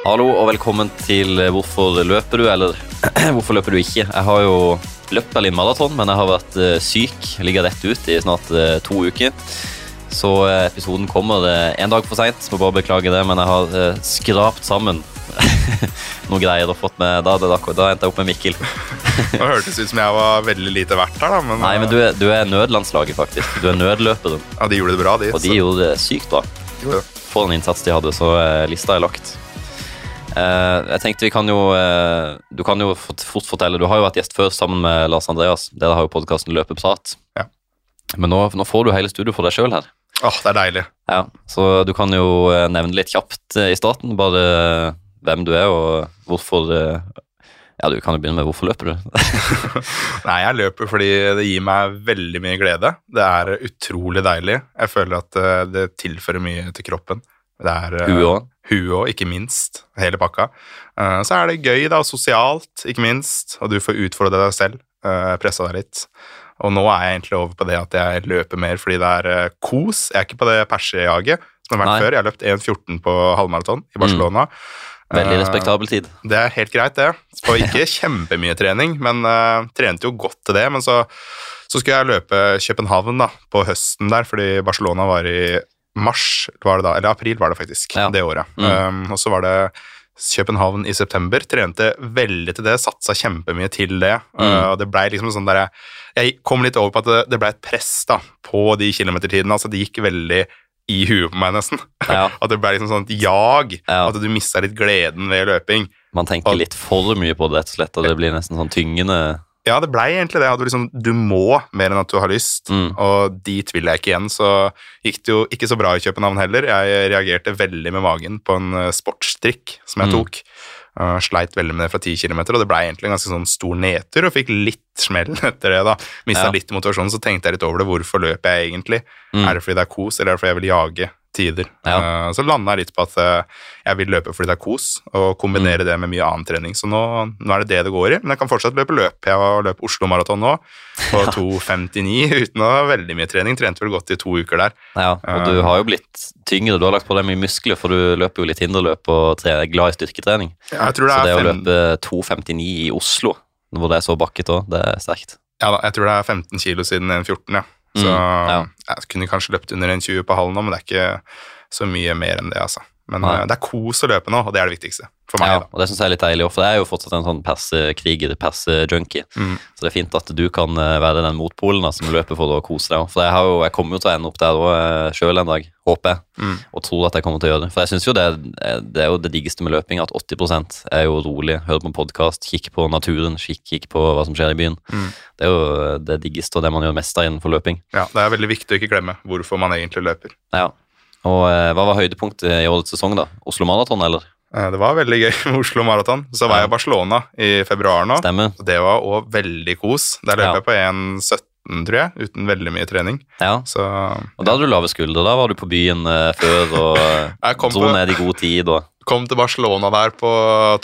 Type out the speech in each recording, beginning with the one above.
Hallo og velkommen til Hvorfor løper du, eller Hvorfor løper du ikke? Jeg har jo løpt Berlin Maraton, men jeg har vært eh, syk. Ligger rett ut i snart eh, to uker. Så eh, episoden kommer eh, en dag for seint. Må bare beklage det, men jeg har eh, skrapt sammen noen greier og fått med Da, da, da endte jeg opp med Mikkel. Det hørtes ut som jeg var veldig lite verdt her, da. Men, Nei, men du er, du er nødlandslaget, faktisk. Du er nødløperen. ja, de gjorde det bra, de. Og de gjorde det sykt bra. så- gjorde det. For en innsats de hadde, så eh, lista er lagt. Eh, jeg tenkte vi kan jo eh, Du kan jo fort, fort fortelle Du har jo vært gjest før sammen med Lars Andreas. Dere har jo podkasten Løpeprat. Ja. Men nå, nå får du hele studio for deg sjøl her. Åh, det er deilig. Ja, så du kan jo eh, nevne litt kjapt i starten bare hvem du er og hvorfor Ja, du kan jo begynne med hvorfor løper du? Nei, jeg løper fordi det gir meg veldig mye glede. Det er utrolig deilig. Jeg føler at det tilfører mye til kroppen. Det er Huet òg. Huet òg, ikke minst. Hele pakka. Eh, Så er det gøy, da, sosialt, ikke minst. Og du får utfordre deg selv. eh, Pressa deg litt. Og nå er jeg egentlig over på det at jeg løper mer fordi det er eh, kos. Jeg er ikke på det persejaget som har vært Nei. før. Jeg har løpt 1,14 på halvmaraton i Barcelona. Veldig Eh, respektabel tid. Det er helt greit, det. For ikke kjempemye trening, men uh, trente jo godt til det. Men så, så skulle jeg løpe København da, på høsten der, fordi Barcelona var i mars, var det da, eller april var det faktisk, Ja. det året. Mm. Um, og så var det København i september. Trente veldig til det, satsa kjempemye til det. Mm. Uh, og det ble liksom sånn der, Jeg kom litt over på at det, det ble et press da, på de kilometertidene. altså Det gikk veldig i huet på meg, nesten. Ja, At det ble liksom sånn et jag. Ja. At du mista litt gleden ved løping. man tenker litt for mye på det, rett og slett, og det blir nesten sånn tyngende. Ja, det blei egentlig det. Du, liksom, du må mer enn at du har lyst. Mm. Og dit vil jeg ikke igjen. Så gikk det jo ikke så bra i København heller. Jeg reagerte veldig med magen på en sportstrikk sportsdrikk som jeg Mm. tok. Uh, sleit veldig med det fra 10 km, og det blei egentlig en ganske sånn stor nedtur. Og fikk litt smell etter det. da Mista Ja. litt motivasjon, så tenkte jeg litt over det. Hvorfor løper jeg egentlig? Mm. Er det fordi det er kos, eller er det fordi jeg vil jage tider? Ja. Uh, så landa jeg litt på at uh, jeg vil løpe fordi det er kos, og kombinere det med mye annen trening. Så nå, nå er det det det går i, men jeg kan fortsatt løpe løp. Jeg har løpt Oslo Maraton nå, på 2,59 uten å ha veldig mye trening. Trente vel godt i to uker der. Ja, og du har jo blitt tyngre. Du har lagt på deg mye muskler, for du løper jo litt hinderløp og er glad i styrketrening. Jeg tror det Så det er, å løpe 2,59 i Oslo, hvor det er så bakket òg, det er sterkt. ja, da, jeg tror det er 15 kilo siden 1,14, ja. Så Mm, ja. jeg kunne kanskje løpt under 1,20 på hallen nå, men det er ikke så mye mer enn det, altså. Men Nei. uh, det er kos å løpe nå, og det er det viktigste for meg. Ja, da. og det syns jeg er litt deilig, for jeg er jo fortsatt en sånn persekriger, persejunkie. Mm. Så det er fint at du kan eh, være den motpolen da, som løper for å kose deg. For jeg, har jo, jeg kommer jo til å ende opp der òg sjøl en dag, håper jeg. Mm. Og tror at jeg kommer til å gjøre det. For jeg syns jo det, det er jo det diggeste med løping, at 80% er jo rolig. Hør på en podkast, kikker på naturen, kikk, kikk på hva som skjer i byen. Mm. Det er jo det diggeste og det man gjør mest av innenfor løping. Ja, det er veldig viktig å ikke glemme hvorfor man egentlig løper. Ja. Og eh, hva var høydepunktet i årets sesong, da? Oslo Maraton, eller? Eh, Det var veldig gøy med Oslo Maraton. Så var Ja. jeg i Barcelona i februar nå. Stemmer? Det var òg veldig kos. Der løp Ja. jeg på 1,17, tror jeg, uten veldig mye trening. Ja. Så Og da hadde du lave skuldre. Da var du på byen eh, før og dro ned i god tid. og kom til Barcelona der på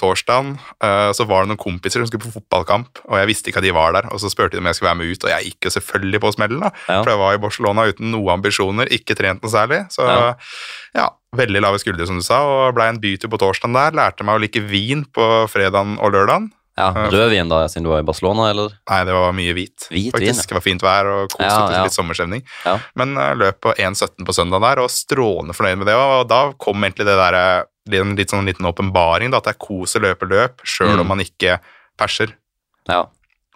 torsdagen. eh, Så var det noen kompiser som skulle på fotballkamp, og jeg visste ikke at de var der. Og så spurte de om jeg skulle være med ut, og jeg gikk jo selvfølgelig på smellen. da. Ja. For jeg var i Barcelona uten noen ambisjoner, ikke trent noe særlig. Så Ja. ja, veldig lave skuldre, som du sa, og blei en bytur på torsdagen der. Lærte meg å like vin på fredagen og lørdagen. Ja, Rød Rødvin, da, siden du var i Barcelona, eller? Nei, det var mye hvit. Hvit vin, faktisk. Det var fint vær og koste Ja, ja. litt sommerstemning. Ja. Men uh, løp på 1,17 på søndag der, og strålende fornøyd med det. Og da kom egentlig det der, eh, en litt sånn liten åpenbaring, at det er kos å løpe løp, sjøl Mm. om man ikke perser. Ja.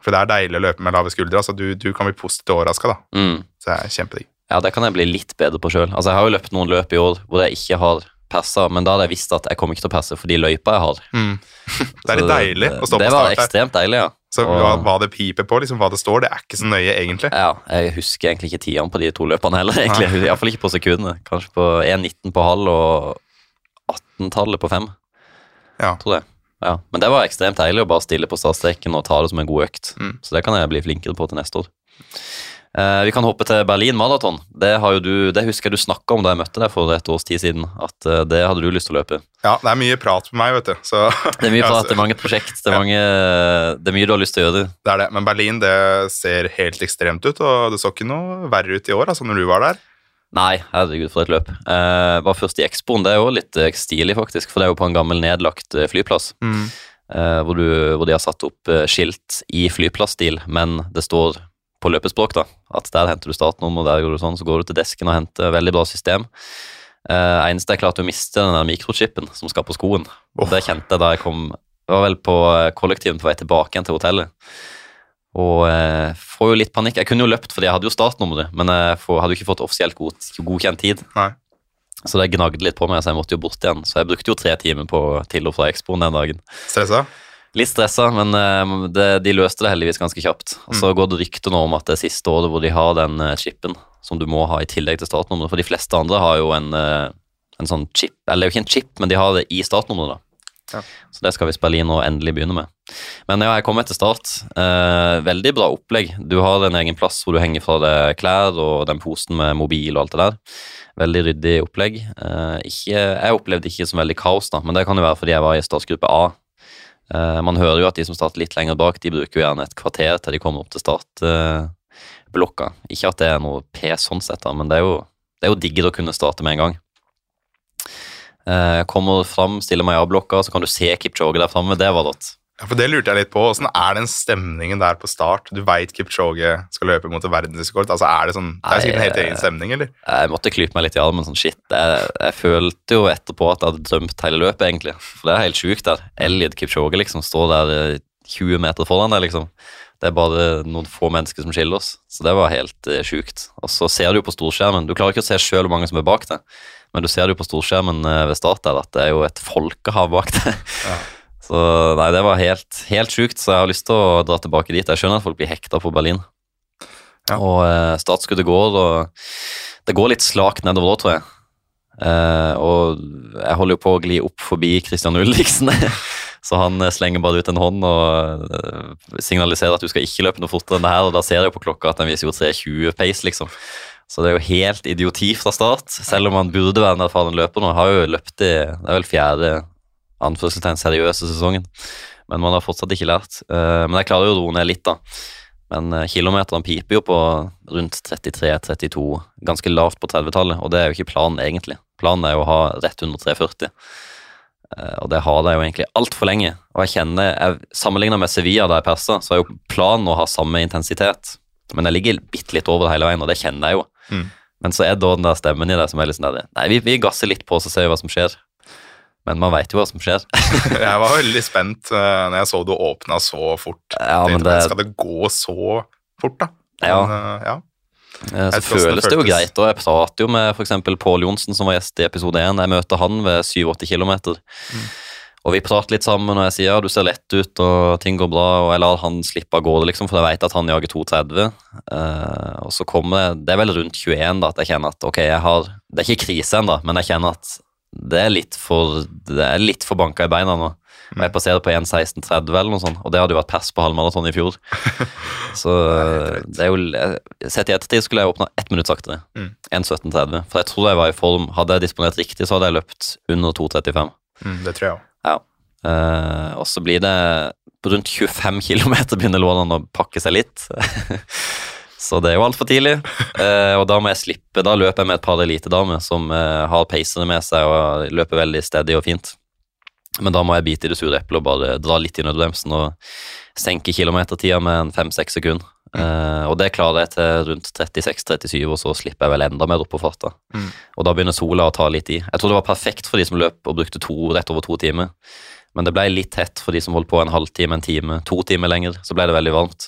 For det er deilig å løpe med lave skuldre. altså Du, du kan bli positivt overraska, da. Mm. Så det er kjempedigg. ja, det kan jeg bli litt bedre på sjøl. Altså, jeg har jo løpt noen løp i år hvor jeg ikke har persa, men da hadde jeg visst at jeg kommer ikke til å perse for de løypa jeg har. Det er litt deilig å stå Det på var Det var ekstremt deilig, ja. Så hva, hva det piper på, liksom hva det står, det er ikke så nøye, egentlig. Ja, jeg husker egentlig ikke tidene på de to løpene heller, egentlig. Iallfall ikke på sekundene. Kanskje på 1,19 på halv og 18-tallet på fem, Ja. tror jeg. Ja. Men det var ekstremt deilig å bare stille på startstreken og ta det som en god økt. Mm. Så det kan jeg bli flinkere på til neste år. Eh, vi kan hoppe til Berlin Maraton. Det, har jo du, det husker jeg du snakka om da jeg møtte deg for et års tid siden. At eh, det hadde du lyst til å løpe. Ja, det er mye prat med meg, vet du. Så, Det er mye prat, det er mange prosjekt, det er, mange, det er mye du har lyst til å gjøre. Det er det. Men Berlin det ser helt ekstremt ut, og det så ikke noe verre ut i år altså når du var der. Nei, herregud, for et løp. Uh, var først i Expoen. Det er jo litt eh, stilig, faktisk, for det er jo på en gammel nedlagt eh, flyplass. Mm. Uh, hvor, du, hvor de har satt opp eh, skilt i flyplassstil, men det står på løpespråk da, at der henter du startnummer, der går du sånn, så går du til desken og henter. Veldig bra system. Uh, eneste jeg klarte å miste den der mikrochipen som skal på skoen. Oh. Det kjente jeg da jeg kom Det var vel på eh, kollektiven på vei tilbake igjen til hotellet. Og eh, får jo litt panikk. Jeg kunne jo løpt fordi jeg hadde jo startnummeret, men jeg får, hadde jo ikke fått offisielt god, godkjent tid. Nei. Så det gnagde litt på meg, så jeg måtte jo bort igjen. Så jeg brukte jo tre timer på til og fra Expoen den dagen. Stressa? Litt stressa, men eh, det, de løste det heldigvis ganske kjapt. Og så går det rykter nå om at det er siste året hvor de har den eh, chipen som du må ha i tillegg til startnummeret. For de fleste andre har jo en, eh, en sånn chip, eller det er jo ikke en chip, men de har det i startnummeret. da. Ja. Så det skal vi spille inn nå endelig begynne med. Men ja, jeg kom etter start. Eh, veldig bra opplegg. Du har en egen plass hvor du henger fra deg klær og den posen med mobil og alt det der. Veldig ryddig opplegg. Eh, ikke, jeg opplevde ikke som veldig kaos, da, men det kan jo være fordi jeg var i startgruppe A. Eh, man hører jo at de som starter litt lenger bak, de bruker jo gjerne et kvarter til de kommer opp til startblokka. ikke at det er noe pes sånn sett, da, men det er jo, det jo diggere å kunne starte med en gang. Eh, kommer fram, stiller meg i A-blokka, så kan du se Kipchoge der framme. Det var rått. Ja, for Det lurte jeg litt på. Åssen er den stemningen der på start? Du veit Kipchoge skal løpe mot en verdensrekord. Altså, er det sånn, det er sikkert en helt egen stemning, eller? Jeg måtte klype meg litt i armen. sånn shit. Jeg, jeg følte jo etterpå at jeg hadde drømt hele løpet, egentlig. For det er helt sjukt der. Elliot Kipchoge liksom står der eh, 20 meter foran deg, liksom. Det er bare noen få mennesker som skiller oss. Så det var helt uh, sjukt. Og så ser du jo på storskjermen Du klarer ikke å se sjøl hvor mange som er bak deg, men du ser det jo på storskjermen eh, ved start der at det er jo et folkehav bak det. Ja. Så nei, det var helt, helt sjukt, så jeg har lyst til å dra tilbake dit. Jeg skjønner at folk blir hekta på Berlin. Ja. Og eh, startskuddet går, og det går litt slakt nedover da, tror jeg. Eh, og jeg holder jo på å gli opp forbi Christian Ulriksen, så han eh, slenger bare ut en hånd og eh, signaliserer at du skal ikke løpe noe fortere enn det her, og da ser jeg jo på klokka at den viser jo 3.20 pace, liksom. Så det er jo helt idioti fra start, selv om han burde være en erfaren løper nå. Har jo løpt i det er vel fjerde anførselstegn seriøse sesongen, men man har fortsatt ikke lært. Eh, men jeg klarer jo å roe ned litt, da. Men eh, kilometeren piper jo på rundt 33-32, ganske lavt på 30-tallet, og det er jo ikke planen egentlig. Planen er jo å ha rett under 340. Eh, Og det har de jo egentlig altfor lenge. Og jeg kjenner, jeg Sammenligna med Sevilla da jeg persa, så er jo planen å ha samme intensitet. Men jeg ligger bitte litt over det hele veien, og det kjenner jeg jo. Mm. Men så er da den der stemmen i det som er litt sånn der Nei, vi, vi gasser litt på, så ser vi hva som skjer. Men man veit jo hva som skjer. Jeg var veldig spent uh, når jeg så du åpna så fort. Ja, men det, Skal det gå så fort, da? Ja. Men, eh, ja. Eh, Så føles det det jo greit. og Jeg prater jo med f.eks. Pål Johnsen, som var gjest i episode 1. Jeg møter han ved 7-8 km. Mm. Og vi prater litt sammen, og jeg sier ja, du ser lett ut, og ting går bra. Og jeg lar han slippe av gårde, liksom, for jeg vet at han jager 2,30. Eh, og så kommer det Det er vel rundt 21 da, at jeg kjenner at ok, jeg har Det er ikke krise ennå, men jeg kjenner at det er litt for Det er litt for banka i beina nå. Og jeg passerer på 1,16,30 eller noe sånt, og det hadde jo vært pers på halvmaraton i fjor. Så det er jo Sett i ettertid skulle jeg åpna ett minutt saktere. Mm. 1,17,30. For jeg tror jeg var i form. Hadde jeg disponert riktig, så hadde jeg løpt under 2,35. Mm, det tror jeg òg. Eh, og så blir det på rundt 25 km begynner lårene å pakke seg litt. så det er jo altfor tidlig. Uh, og da må jeg slippe. Da løper jeg med et par elitedamer som uh, har pacere med seg og løper veldig steady og fint. Men da må jeg bite i det sure eplet og bare dra litt i nødbremsen og senke kilometertida med en fem-seks sekunder. Eh, og det klarer jeg til rundt 36-37, og så slipper jeg vel enda mer opp på farta. Mm. Og da begynner sola å ta litt i. Jeg tror det var perfekt for de som løp og brukte to, rett over to timer. Men det ble litt tett for de som holdt på en halvtime, en time, to timer lenger. Så ble det veldig varmt.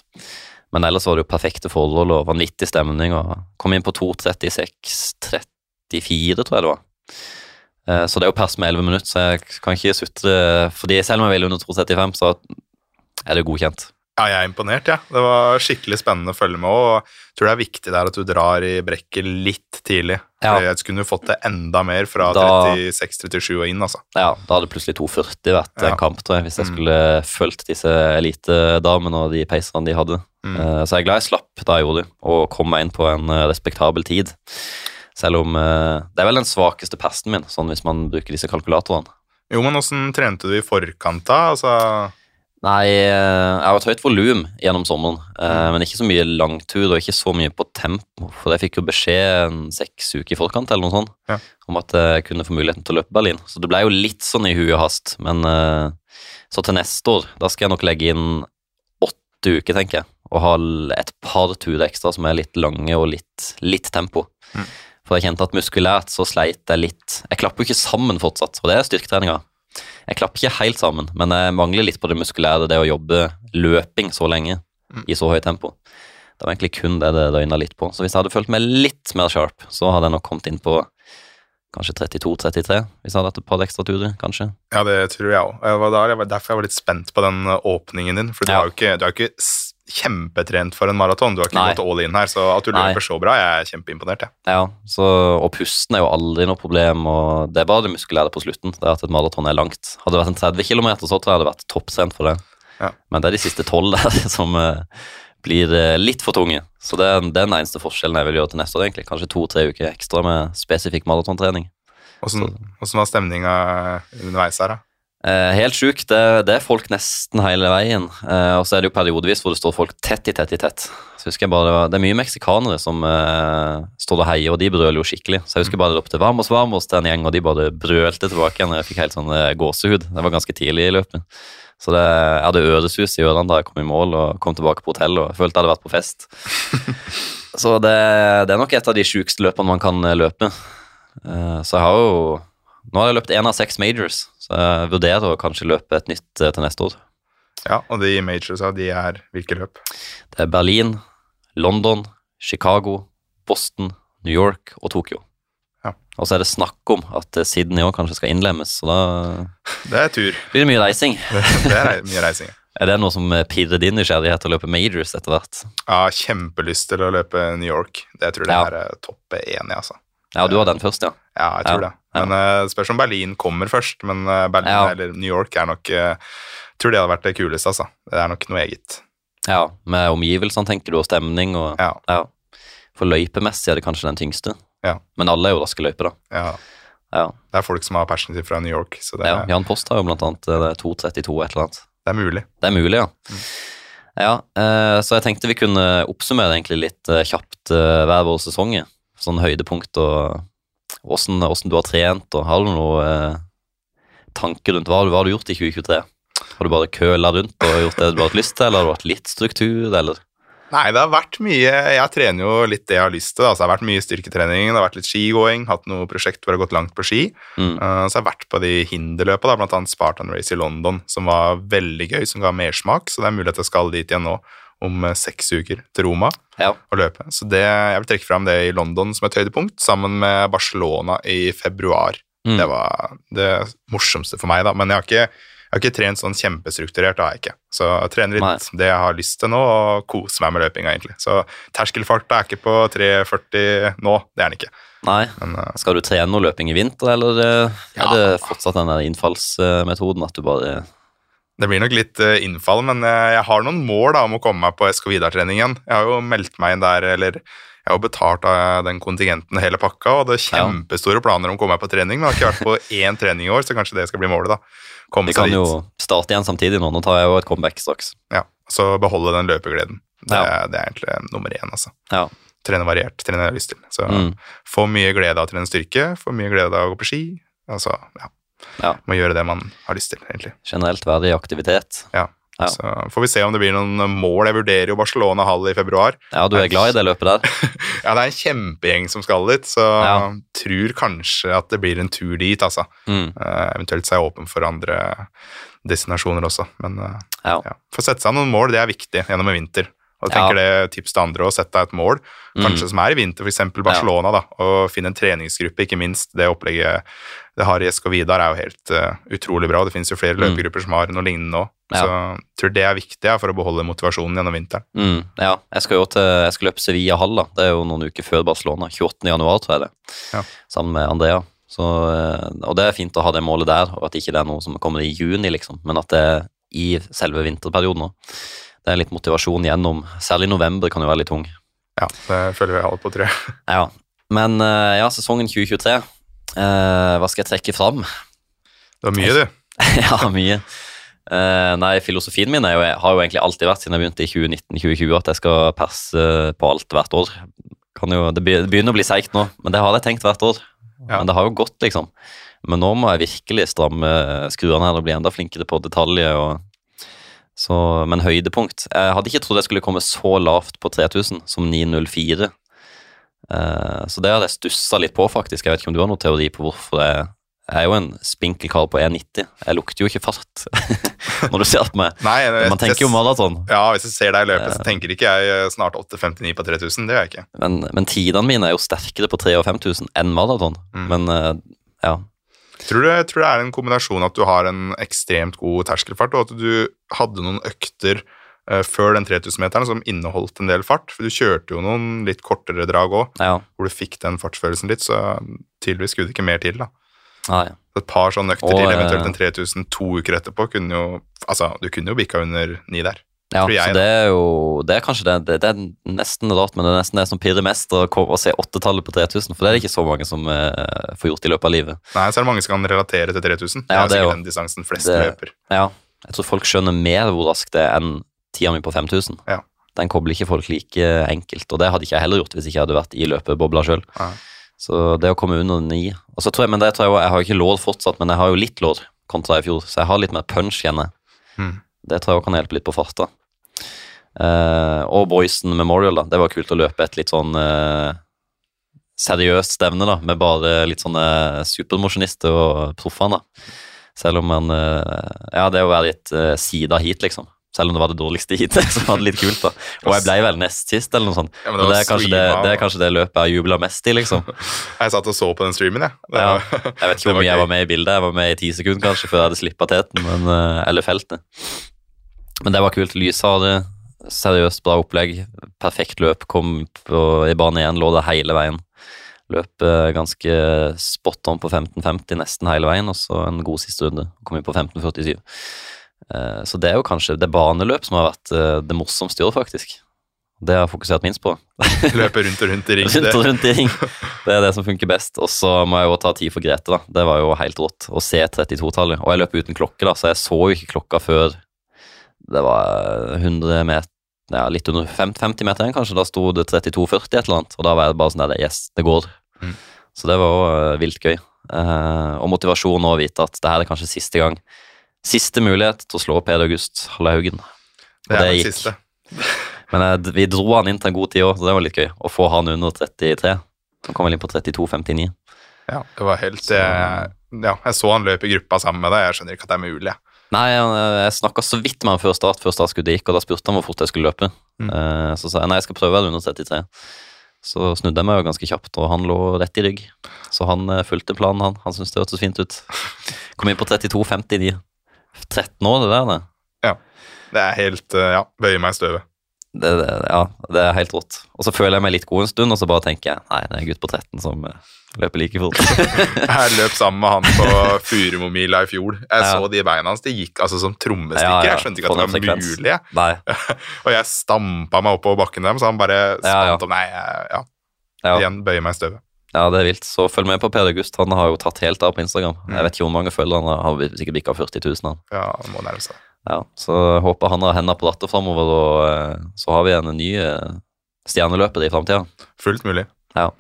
Men ellers var det jo perfekte forhold og vanvittig stemning. og Kom inn på 2.36-34, tror jeg det var. Eh, Så det er jo pers med 11 minutter, så jeg kan ikke sutre. Fordi selv om jeg vil under 2.35, så er det godkjent. Ja, jeg er imponert, jeg. Ja. Det var skikkelig spennende å følge med. Og jeg tror det er viktig der at du drar i brekket litt tidlig. Ja. Jeg skulle fått det enda mer fra 36-37 og inn, altså. Ja, da hadde plutselig 2,40 vært Ja. en kamp, tror jeg, hvis jeg Mm. skulle fulgt disse elitedamene og de peiserne de hadde. Mm. Eh, Så jeg er glad jeg slapp da jeg gjorde det, og kom meg inn på en eh, respektabel tid. Selv om eh, Det er vel den svakeste persten min, sånn hvis man bruker disse kalkulatorene. Jo, men åssen trente du i forkant, da? Altså, Nei, eh, jeg har et høyt volum gjennom sommeren, eh, men ikke så mye langtur og ikke så mye på tempo. For jeg fikk jo beskjed en seks uker i forkant eller noe sånt, Ja. om at jeg kunne få muligheten til å løpe Berlin. Så det ble jo litt sånn i huet hast. Men eh, så til neste år, da skal jeg nok legge inn åtte uker, tenker jeg. Og ha et par turer ekstra som er litt lange og litt, litt tempo. Mm. For jeg kjente at muskulært så sleit jeg litt. Jeg klapper jo ikke sammen fortsatt, og det er styrketreninga. Jeg klapper ikke helt sammen, men jeg mangler litt på det muskulære, det å jobbe løping så lenge Mm. i så høyt tempo. Det var egentlig kun det det døgna litt på. Så hvis jeg hadde følt meg litt mer sharp, så hadde jeg nok kommet inn på kanskje 32-33, hvis jeg hadde hatt et par ekstra turer, kanskje. Ja, det tror jeg òg. Det var derfor jeg var litt spent på den uh, åpningen din. For du Ja. er jo ikke, du har ikke kjempetrent for en maraton. Du har ikke Nei. gått all in her, så at du Nei. løper så bra, jeg er kjempeimponert. Jeg. Ja, så, og pusten er jo aldri noe problem, og det er bare det muskulære på slutten. Det er at et maraton er langt. Hadde det vært en 30 km, så tror jeg det vært topptrent for det. Ja. Men det er de siste tolv der som uh, blir eh, litt for tunge. Så det er, den eneste forskjellen jeg vil gjøre til neste år, egentlig. Kanskje to-tre uker ekstra med spesifikk maratontrening. Åssen åssen var stemninga underveis her, da? Eh, helt sjukt. Det, det er folk nesten hele veien. Eh, og så er det jo periodevis hvor det står folk tett i tett i tett. Så husker jeg bare Det, var, det er mye meksikanere som eh, står og heier, og de brøler jo skikkelig. Så jeg husker bare det ropte 'Vamos, vamos' til en gjeng, og de bare brølte tilbake igjen. Jeg fikk helt sånn eh, gåsehud. Det var ganske tidlig i løpet. Så det, jeg hadde øresus i ørene da jeg kom i mål og kom tilbake på hotellet og følte jeg hadde vært på fest. Så det, det er nok et av de sjukeste løpene man kan eh, løpe. Eh, så jeg har jo Nå har jeg løpt én av seks majors, så jeg vurderer å kanskje løpe et nytt eh, til neste år. Ja, og de majorsa, de er hvilke løp? Det er Berlin, London, Chicago, Boston, New York og Tokyo. Ja. Og så er det snakk om at eh, Sydney òg kanskje skal innlemmes, så da Det er tur. blir det mye reising. Det er mye reising. ja. Er det noe som eh, pirrer din nysgjerrighet til å løpe majors etter hvert? Ja, kjempelyst til å løpe New York. Det tror jeg Ja. er eh, topp én i, altså. Ja, du har den først, ja. Ja, jeg tror Ja, det. Men eh, spørs om Berlin kommer først. Men eh, Berlin Ja. eller New York er nok eh, Tror det hadde vært det kuleste, altså. Det er nok noe eget. Ja, Med omgivelsene, tenker du, og stemning og Ja. ja. For løypemessig er det kanskje den tyngste. Ja. Men alle er jo raske løyper, da. ja. Ja. Det er folk som har passion fra New York, så det, ja. Jan Post har jo blant annet eh, det er 2.32 et eller annet. det er mulig. Det er mulig, ja. Mm. Ja, Så jeg tenkte vi kunne oppsummere egentlig litt kjapt hver vår sesong. Sånn høydepunkt og åssen åssen du har trent, og har du noen eh, tanker rundt hva, hva har du gjort i 2023? Har du bare køla rundt og gjort det du har hatt lyst til, eller har du hatt litt struktur, eller? Nei, det har vært mye Jeg trener jo litt det jeg har lyst til. Da. Så det har vært mye styrketrening, det har vært litt skigåing, hatt noe prosjekt hvor jeg har gått langt på ski. Mm. Uh, så jeg har vært på de hinderløpa, da, blant annet Spartan Race i London, som var veldig gøy, som ga mersmak. Så det er mulig at jeg skal dit igjen nå om eh, seks uker til Roma Ja. og løpe. Så det, jeg vil trekke fram det i London som et høydepunkt, sammen med Barcelona i februar. Mm. Det var det morsomste for meg, da. Men jeg har ikke, jeg har ikke trent sånn kjempestrukturert, det har jeg ikke. Så jeg trener litt Nei. det jeg har lyst til nå, og koser meg med løpinga, egentlig. Så terskelfarta er ikke på 3,40 nå, det er den ikke. Nei. Men uh, Skal du trene noe løping i vinter, eller eh, Ja. er det fortsatt den der innfallsmetoden at du bare det blir nok litt eh, innfall, men eh, jeg har noen mål da, om å komme meg på SK Vidar-trening igjen. Jeg har jo meldt meg inn der, eller jeg har jo betalt av den kontingenten hele pakka, og hadde er kjempestore planer om å komme meg på trening, men jeg har ikke vært på én trening i år, så kanskje det skal bli målet, da. Komme Vi kan dit. jo starte igjen samtidig nå. Nå tar jeg jo et comeback straks. Ja, så beholde den løpegleden. Det, Ja. det er egentlig nummer én, altså. Ja. Trene variert, trene jeg har lyst til. Så Mm. få mye glede av å trene styrke, få mye glede av å gå på ski. Altså, ja. Ja. Må gjøre det man har lyst til, egentlig. Generelt verdig aktivitet. Ja. Så får vi se om det blir noen mål. Jeg vurderer jo Barcelona Hall i februar. Ja, du er glad i det løpet der? Ja, det er en kjempegjeng som skal dit, så Ja. tror kanskje at det blir en tur dit, altså. Mm. Uh, eventuelt så er jeg åpen for andre destinasjoner også, men uh, Ja. ja. Få sette seg noen mål, det er viktig gjennom en vinter. Og jeg tenker det tips til andre å sette deg et mål, kanskje som er i vinter, f.eks. Barcelona, da, og finne en treningsgruppe, ikke minst. Det opplegget det har i SK Vidar er jo helt uh, utrolig bra. Det finnes jo flere Mm. løpegrupper som har noe lignende nå. Ja. Så jeg tror det er viktig ja, for å beholde motivasjonen gjennom vinteren. Mm, ja, jeg skal jo til, jeg skal løpe Sevilla Hall, da. Det er jo noen uker før Barcelona. 28. januar, tror jeg det. Ja. Sammen med Andrea. Så, eh, og det er fint å ha det målet der, og at ikke det er noe som kommer i juni, liksom, men at det er i selve vinterperioden nå. Det er litt motivasjon gjennom. Særlig november kan jo være litt tung. Ja, det føler vi alle på, tror jeg. Ja. Men eh, ja, sesongen 2023. eh, hva skal jeg trekke fram? Det var mye, du. ja, mye. Eh, nei, filosofien min er jo, har jo egentlig alltid vært siden jeg begynte i 2019-2020 at jeg skal perse på alt hvert år. Kan jo, det det begynner å bli seigt nå, men det har jeg tenkt hvert år. Ja. Men det har jo gått, liksom. Men nå må jeg virkelig stramme skruene her og bli enda flinkere på detaljer. Og, så, men høydepunkt Jeg hadde ikke trodd jeg skulle komme så lavt på 3000 som 904. Eh, så det hadde jeg stussa litt på, faktisk. Jeg vet ikke om du har noen teori på hvorfor det jeg er jo en spinkel kar på 1,90. Jeg lukter jo ikke fart når du ser på meg. Nei, jeg- Man tenker jo maraton. Ja, hvis jeg ser deg løpe, så tenker ikke jeg eh, snart 8,59 på 3000. Det gjør jeg ikke. Men, men tidene mine er jo sterkere på 3000 og 5000 enn maraton. Mm. Men eh, ja. Tror du, tror det er en kombinasjon at du har en ekstremt god terskelfart, og at du hadde noen økter uh, før den 3000-meteren som inneholdt en del fart. For du kjørte jo noen litt kortere drag òg, ja. hvor du fikk den fartsfølelsen litt, så tydeligvis skulle det ikke mer til, da. Nei. Et par sånne økter til, eventuelt en 3000 to uker etterpå, kunne jo Altså, du kunne jo bikka under ni der. Ja, jeg, så det er jo Det er kanskje det, det, det er nesten rart, men det er nesten det som pirrer mest å, se åttetallet på 3000, for det er det ikke så mange som eh, får gjort i løpet av livet. Nei, så er det mange som kan relatere til 3000. Det Ja, det er sikkert den distansen flest det- løper. Ja, jeg tror folk skjønner mer hvor raskt det er enn tida mi på 5000. Ja. Den kobler ikke folk like enkelt, og det hadde ikke jeg heller gjort hvis ikke jeg hadde vært i løpebobla sjøl. Så det å komme under ni Og så tror jeg, men det tror jeg, også- jeg har ikke lår fortsatt, men jeg har jo litt lår kontra i fjor, så jeg har litt mer punch, igjen. Mm. Det tror jeg også kan hjelpe litt på farta. Eh, og Boysen Memorial, da. Det var kult å løpe et litt sånn uh, seriøst stevne, da, med bare litt sånne supermosjonister og proffene. da. Selv om man uh, Ja, det å være i et uh, sida heat, liksom. Selv om det var det dårligste heatet, så var det litt kult, da. Og jeg ble vel nest sist, eller noe sånt. Ja, det det, er kanskje det, det er kanskje det løpet jeg jubla mest i, liksom. Jeg satt og så på den streamen, jeg. Ja. Ja. Jeg vet ikke hvor mye jeg var med i bildet. Jeg var med i ti sekunder kanskje før jeg hadde slippa teten, men, eller feltet. Men det var kult. Lyshade, seriøst bra opplegg. Perfekt løp. Kom på, i bane igjen, lå der hele veien. Løp eh, ganske spot on på 15.50 nesten hele veien, og så en god siste runde. Kom inn på 15.47. Eh, Så det er jo kanskje det baneløp som har vært eh, det morsomste i år, faktisk. Det har jeg fokusert minst på. Løpe rundt og rundt i ring. Rundt Det, og rundt i ring. Det er det som funker best. Og så må jeg jo ta tid for Grete, da. Det var jo helt rått å se 32-tallet. Og jeg løp uten klokke, da, så jeg så jo ikke klokka før det var 100 meter ja, litt under 50 50 meter igjen, kanskje. Da sto det 32,40 et eller annet, og da var jeg bare sånn der Yes, det går. Mm. Så det var jo vilt gøy. Eh, og motivasjon å vite at det her er kanskje siste gang. Siste mulighet til å slå Peder August Hallehaugen. det er det gikk. siste. Men jeg, vi dro han inn til en god tid òg, så det var litt gøy. Å få han under 33. Han kom vel inn på 32,59. Ja, det var helt jeg, Ja, jeg så han løp i gruppa sammen med deg. Jeg skjønner ikke at det er mulig. jeg. Nei, jeg snakka så vidt med han før start, før startskuddet gikk, og da spurte han hvor fort jeg skulle løpe. Mm. Eh, Så sa jeg nei, jeg skal prøve det under 33. Så snudde jeg meg jo ganske kjapt, og han lå rett i rygg. Så han eh, fulgte planen, han. Han syntes det hørtes fint ut. Kom inn på 32,59. 13 år, det der, det. Ja. Det er helt eh, Ja, bøyer meg i støvet. Det, det, ja, det er helt rått. Og så føler jeg meg litt god en stund, og så bare tenker jeg nei, det er en gutt på 13 som eh, løper like fort. Jeg løp sammen med han på Furumomila i fjor. Jeg Ja. så de beina hans. De gikk altså som trommestikker. Ja. Jeg skjønte ikke at det var mulig. Og jeg stampa meg oppover bakken dem, så han bare spant om Nei, ja. Igjen bøyer meg i støvet. Ja, det er vilt. Så følg med på Per August. Han har jo tatt helt av på Instagram. Mm. Jeg vet ikke hvor mange følgere han har. Har sikkert bikka 40 000. Han. Ja, han må nærme seg. Ja, så jeg håper han har hendene på rattet framover, og eh, så har vi en ny eh, stjerneløper i framtida. Fullt mulig. Ja.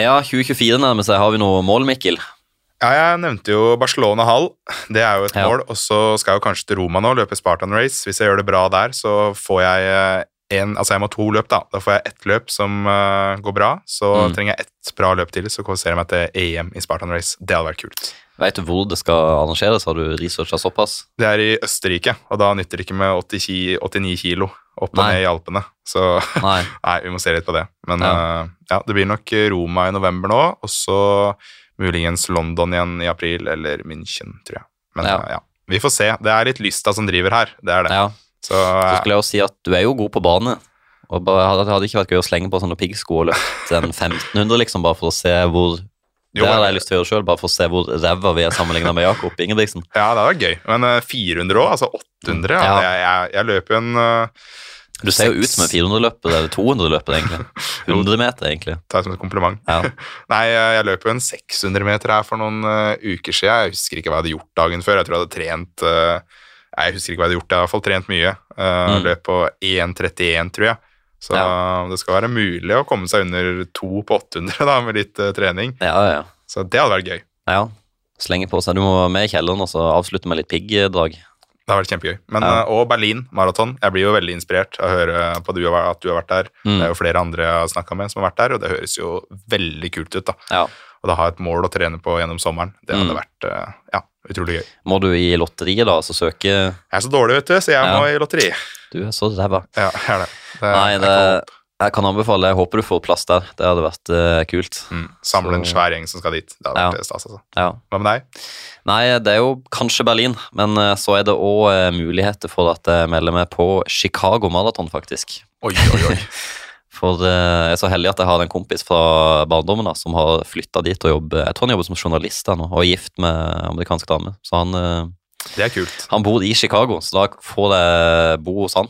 ja, 2024 nærmer seg. Har vi noe mål, Mikkel? Ja, jeg nevnte jo Barcelona Hall. Det er jo et Ja. mål. Og så skal jeg jo kanskje til Roma nå, løpe Spartan Race. Hvis jeg gjør det bra der, så får jeg eh, en, altså jeg må ha to løp, da. Da får jeg ett løp som uh, går bra. Så Mm. trenger jeg ett bra løp til, så kvalifiserer jeg meg til EM i Spartan Race. Det hadde vært kult. Veit du hvor det skal arrangeres? Har du researcha såpass? Det er i Østerrike, og da nytter det ikke med 80 ki, 89 kilo opp og Nei. ned i Alpene. Så Nei. nei, vi må se litt på det. Men Ja. Uh, ja, det blir nok Roma i november nå, og så muligens London igjen i april, eller München, tror jeg. Men Ja. eh, ja, vi får se. Det er litt lysta som driver her, det er det. Så så eh, skulle jeg jo si at du er jo god på bane. Og bare, Det hadde ikke vært gøy å slenge på sånne piggsko og løfte en 1500, liksom, bare for å se hvor Jo, Det hadde jeg lyst til å gjøre sjøl, bare for å se hvor ræva vi er sammenligna med Jakob Ingebrigtsen. ja, det var gøy. Men eh, 400 òg, altså 800 ja. Ja. Jeg, jeg, jeg løper en uh, Du ser jo ut som en 400-løper eller 200-løper, egentlig. 100 meter, egentlig. Ta det som et kompliment. Ja. Nei, jeg jeg løp jo en 600 meter her for noen uh, uker siden. Jeg husker ikke hva jeg hadde gjort dagen før. Jeg tror jeg hadde trent uh, Jeg husker ikke hva jeg hadde gjort. Jeg har i hvert fall trent mye. Uh, Mm. Løp på 1,31, tror jeg. Så det skal være mulig å komme seg under to på 800 da, med litt uh, trening. Ja, ja. Så det hadde vært gøy. ja. Slenge på seg. Du må med i kjelleren og så avslutte med litt piggdrag. Det har vært kjempegøy. Men, Ja. eh, og Berlin maraton. Jeg blir jo veldig inspirert av å høre på du, at du har vært der. Mm. Det er jo flere andre jeg har snakka med som har vært der, og det høres jo veldig kult ut. da. Ja. Og da ha et mål å trene på gjennom sommeren, det hadde Mm. vært eh, ja, utrolig gøy. Må du i lotteriet, da, så søke Jeg er så dårlig, vet du, så jeg Ja. må i lotteri. Du er så ræva. Ja, jeg er det. Det Nei, det. Jeg kan anbefale. Jeg håper du får plass der. Det hadde vært uh, kult. mm. Samle en svær gjeng som skal dit. Det hadde Ja. vært stas, altså. Ja. Hva med deg? Nei, det er jo kanskje Berlin, men uh, så er det òg muligheter for at jeg melder meg på Chicago Marathon, faktisk. Oi, oi, oi. For eh, jeg er så heldig at jeg har en kompis fra barndommen da, som har flytta dit og jobber Jeg tror han jobber som journalist der nå, og er gift med amerikansk dame. Så han, eh, Det er kult. han bor i Chicago, så da får jeg bo hos han.